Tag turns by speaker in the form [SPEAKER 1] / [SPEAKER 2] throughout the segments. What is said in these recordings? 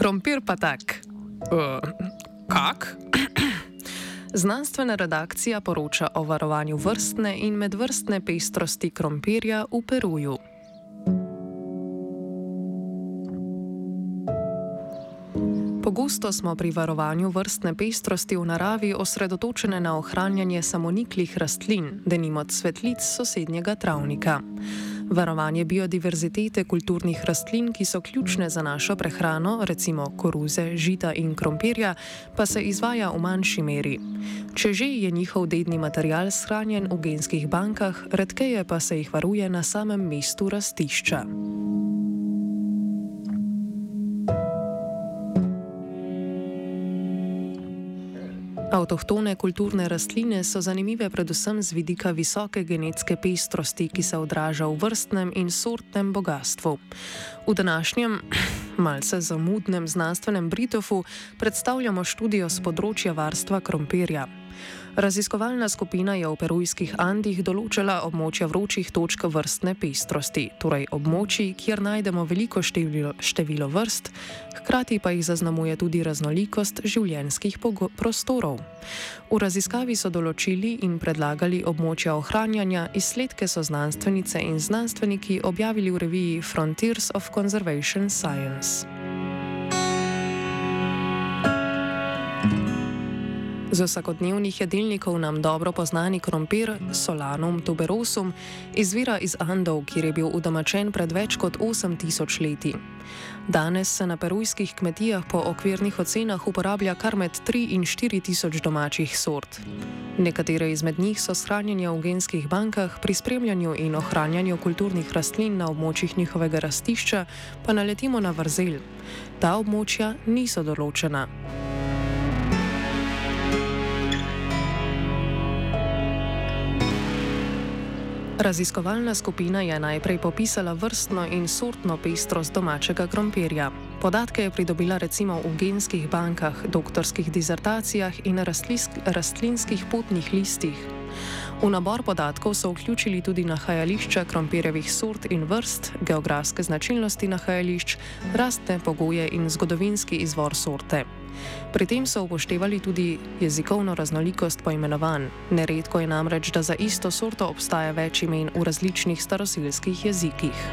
[SPEAKER 1] krompir pa tak.
[SPEAKER 2] Uh, kak?
[SPEAKER 1] Znanstvena redakcija poroča o varovanju vrstne in medvrstne pestrosti krompirja v Peruju. Pogosto smo pri varovanju vrstne pestrosti v naravi osredotočene na ohranjanje samoniklih rastlin, denimo cvetlic sosednjega travnika. Varovanje biodiverzitete kulturnih rastlin, ki so ključne za našo prehrano, recimo koruze, žita in krompirja, pa se izvaja v manjši meri. Če že je njihov dedni material shranjen v genskih bankah, redkeje pa se jih varuje na samem mestu rastišča. Avtohtone kulturne rastline so zanimive predvsem z vidika visoke genetske pestrosti, ki se odraža v vrstnem in sortnem bogatstvu. V današnjem, malce zamudnem znanstvenem Britofu predstavljamo študijo z področja varstva krompirja. Raziskovalna skupina je v perujskih Andih določila območja vročih točk vrstne pestrosti, torej območji, kjer najdemo veliko število, število vrst, hkrati pa jih zaznamuje tudi raznolikost življenjskih prostorov. V raziskavi so določili in predlagali območja ohranjanja, izsledke so znanstvenice in znanstveniki objavili v reviji Frontiers of Conservation Science. Z vsakodnevnih jedilnikov nam dobro poznani krompir Solanum tuberosum izvira iz Andov, kjer je bil udomačen pred več kot 8000 leti. Danes se na perujskih kmetijah po okvirnih ocenah uporablja kar med 3 in 4 tisoč domačih sort. Nekatere izmed njih so shranjene v genskih bankah, pri spremljanju in ohranjanju kulturnih rastlin na območjih njihovega rastišča pa naletimo na vrzel. Ta območja niso določena. Raziskovalna skupina je najprej popisala vrstno in sortno pestrost domačega krompirja. Podatke je pridobila recimo v genskih bankah, doktorskih dizertacijah in rastlinskih potnih listih. V nabor podatkov so vključili tudi nahajališča krompirjevih sort in vrst, geografske značilnosti nahajališč, rastne pogoje in zgodovinski izvor sorte. Pri tem so upoštevali tudi jezikovno raznolikost poimenovanj. Neredko je namreč, da za isto sorto obstaja več imen v različnih starosilskih jezikih.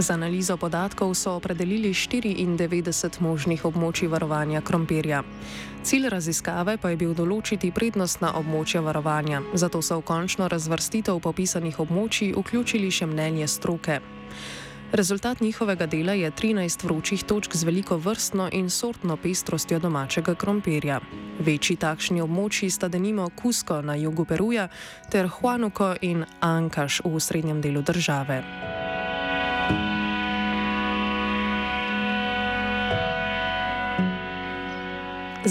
[SPEAKER 1] Z analizo podatkov so opredelili 94 možnih območij varovanja krompirja. Cilj raziskave pa je bil določiti prednostna območja varovanja, zato so v končno razvrstitev popisanih območij vključili še mnenje stroke. Rezultat njihovega dela je 13 vročih točk z veliko vrstno in sortno pestrostjo domačega krompirja. Večji takšni območji sta denimo Kusko na jugu Peruja ter Huanuko in Ankaš v srednjem delu države.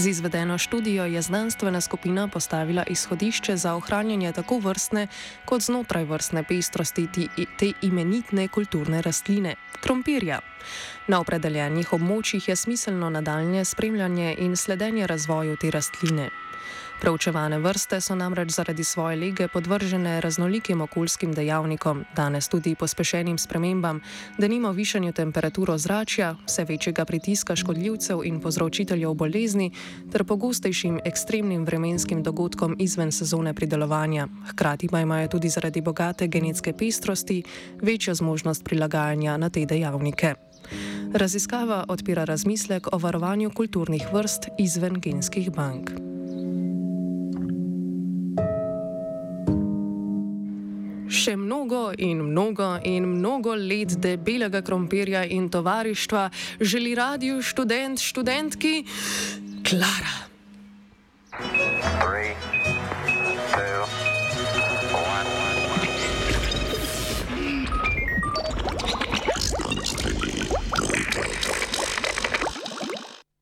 [SPEAKER 1] Z izvedeno študijo je znanstvena skupina postavila izhodišče za ohranjanje tako vrstne kot znotraj vrstne pestrosti te imenitne kulturne rastline - krompirja. Na opredeljenih območjih je smiselno nadaljne spremljanje in sledenje razvoju te rastline. Preučevane vrste so namreč zaradi svoje lege podvržene raznolikim okoljskim dejavnikom, danes tudi pospešenim spremembam, da nima višanju temperature ozračja, vse večjega pritiska škodljivcev in povzročiteljev bolezni, ter pogostejšim ekstremnim vremenskim dogodkom izven sezone pridelovanja. Hkrati pa imajo tudi zaradi bogate genetske pestrosti večjo zmožnost prilagajanja na te dejavnike. Raziskava odpira razmislek o varovanju kulturnih vrst izven genskih bank. Še mnogo in mnogo in mnogo let debelega krompirja in tovarištva želi radiju študent študentki Klara. Three,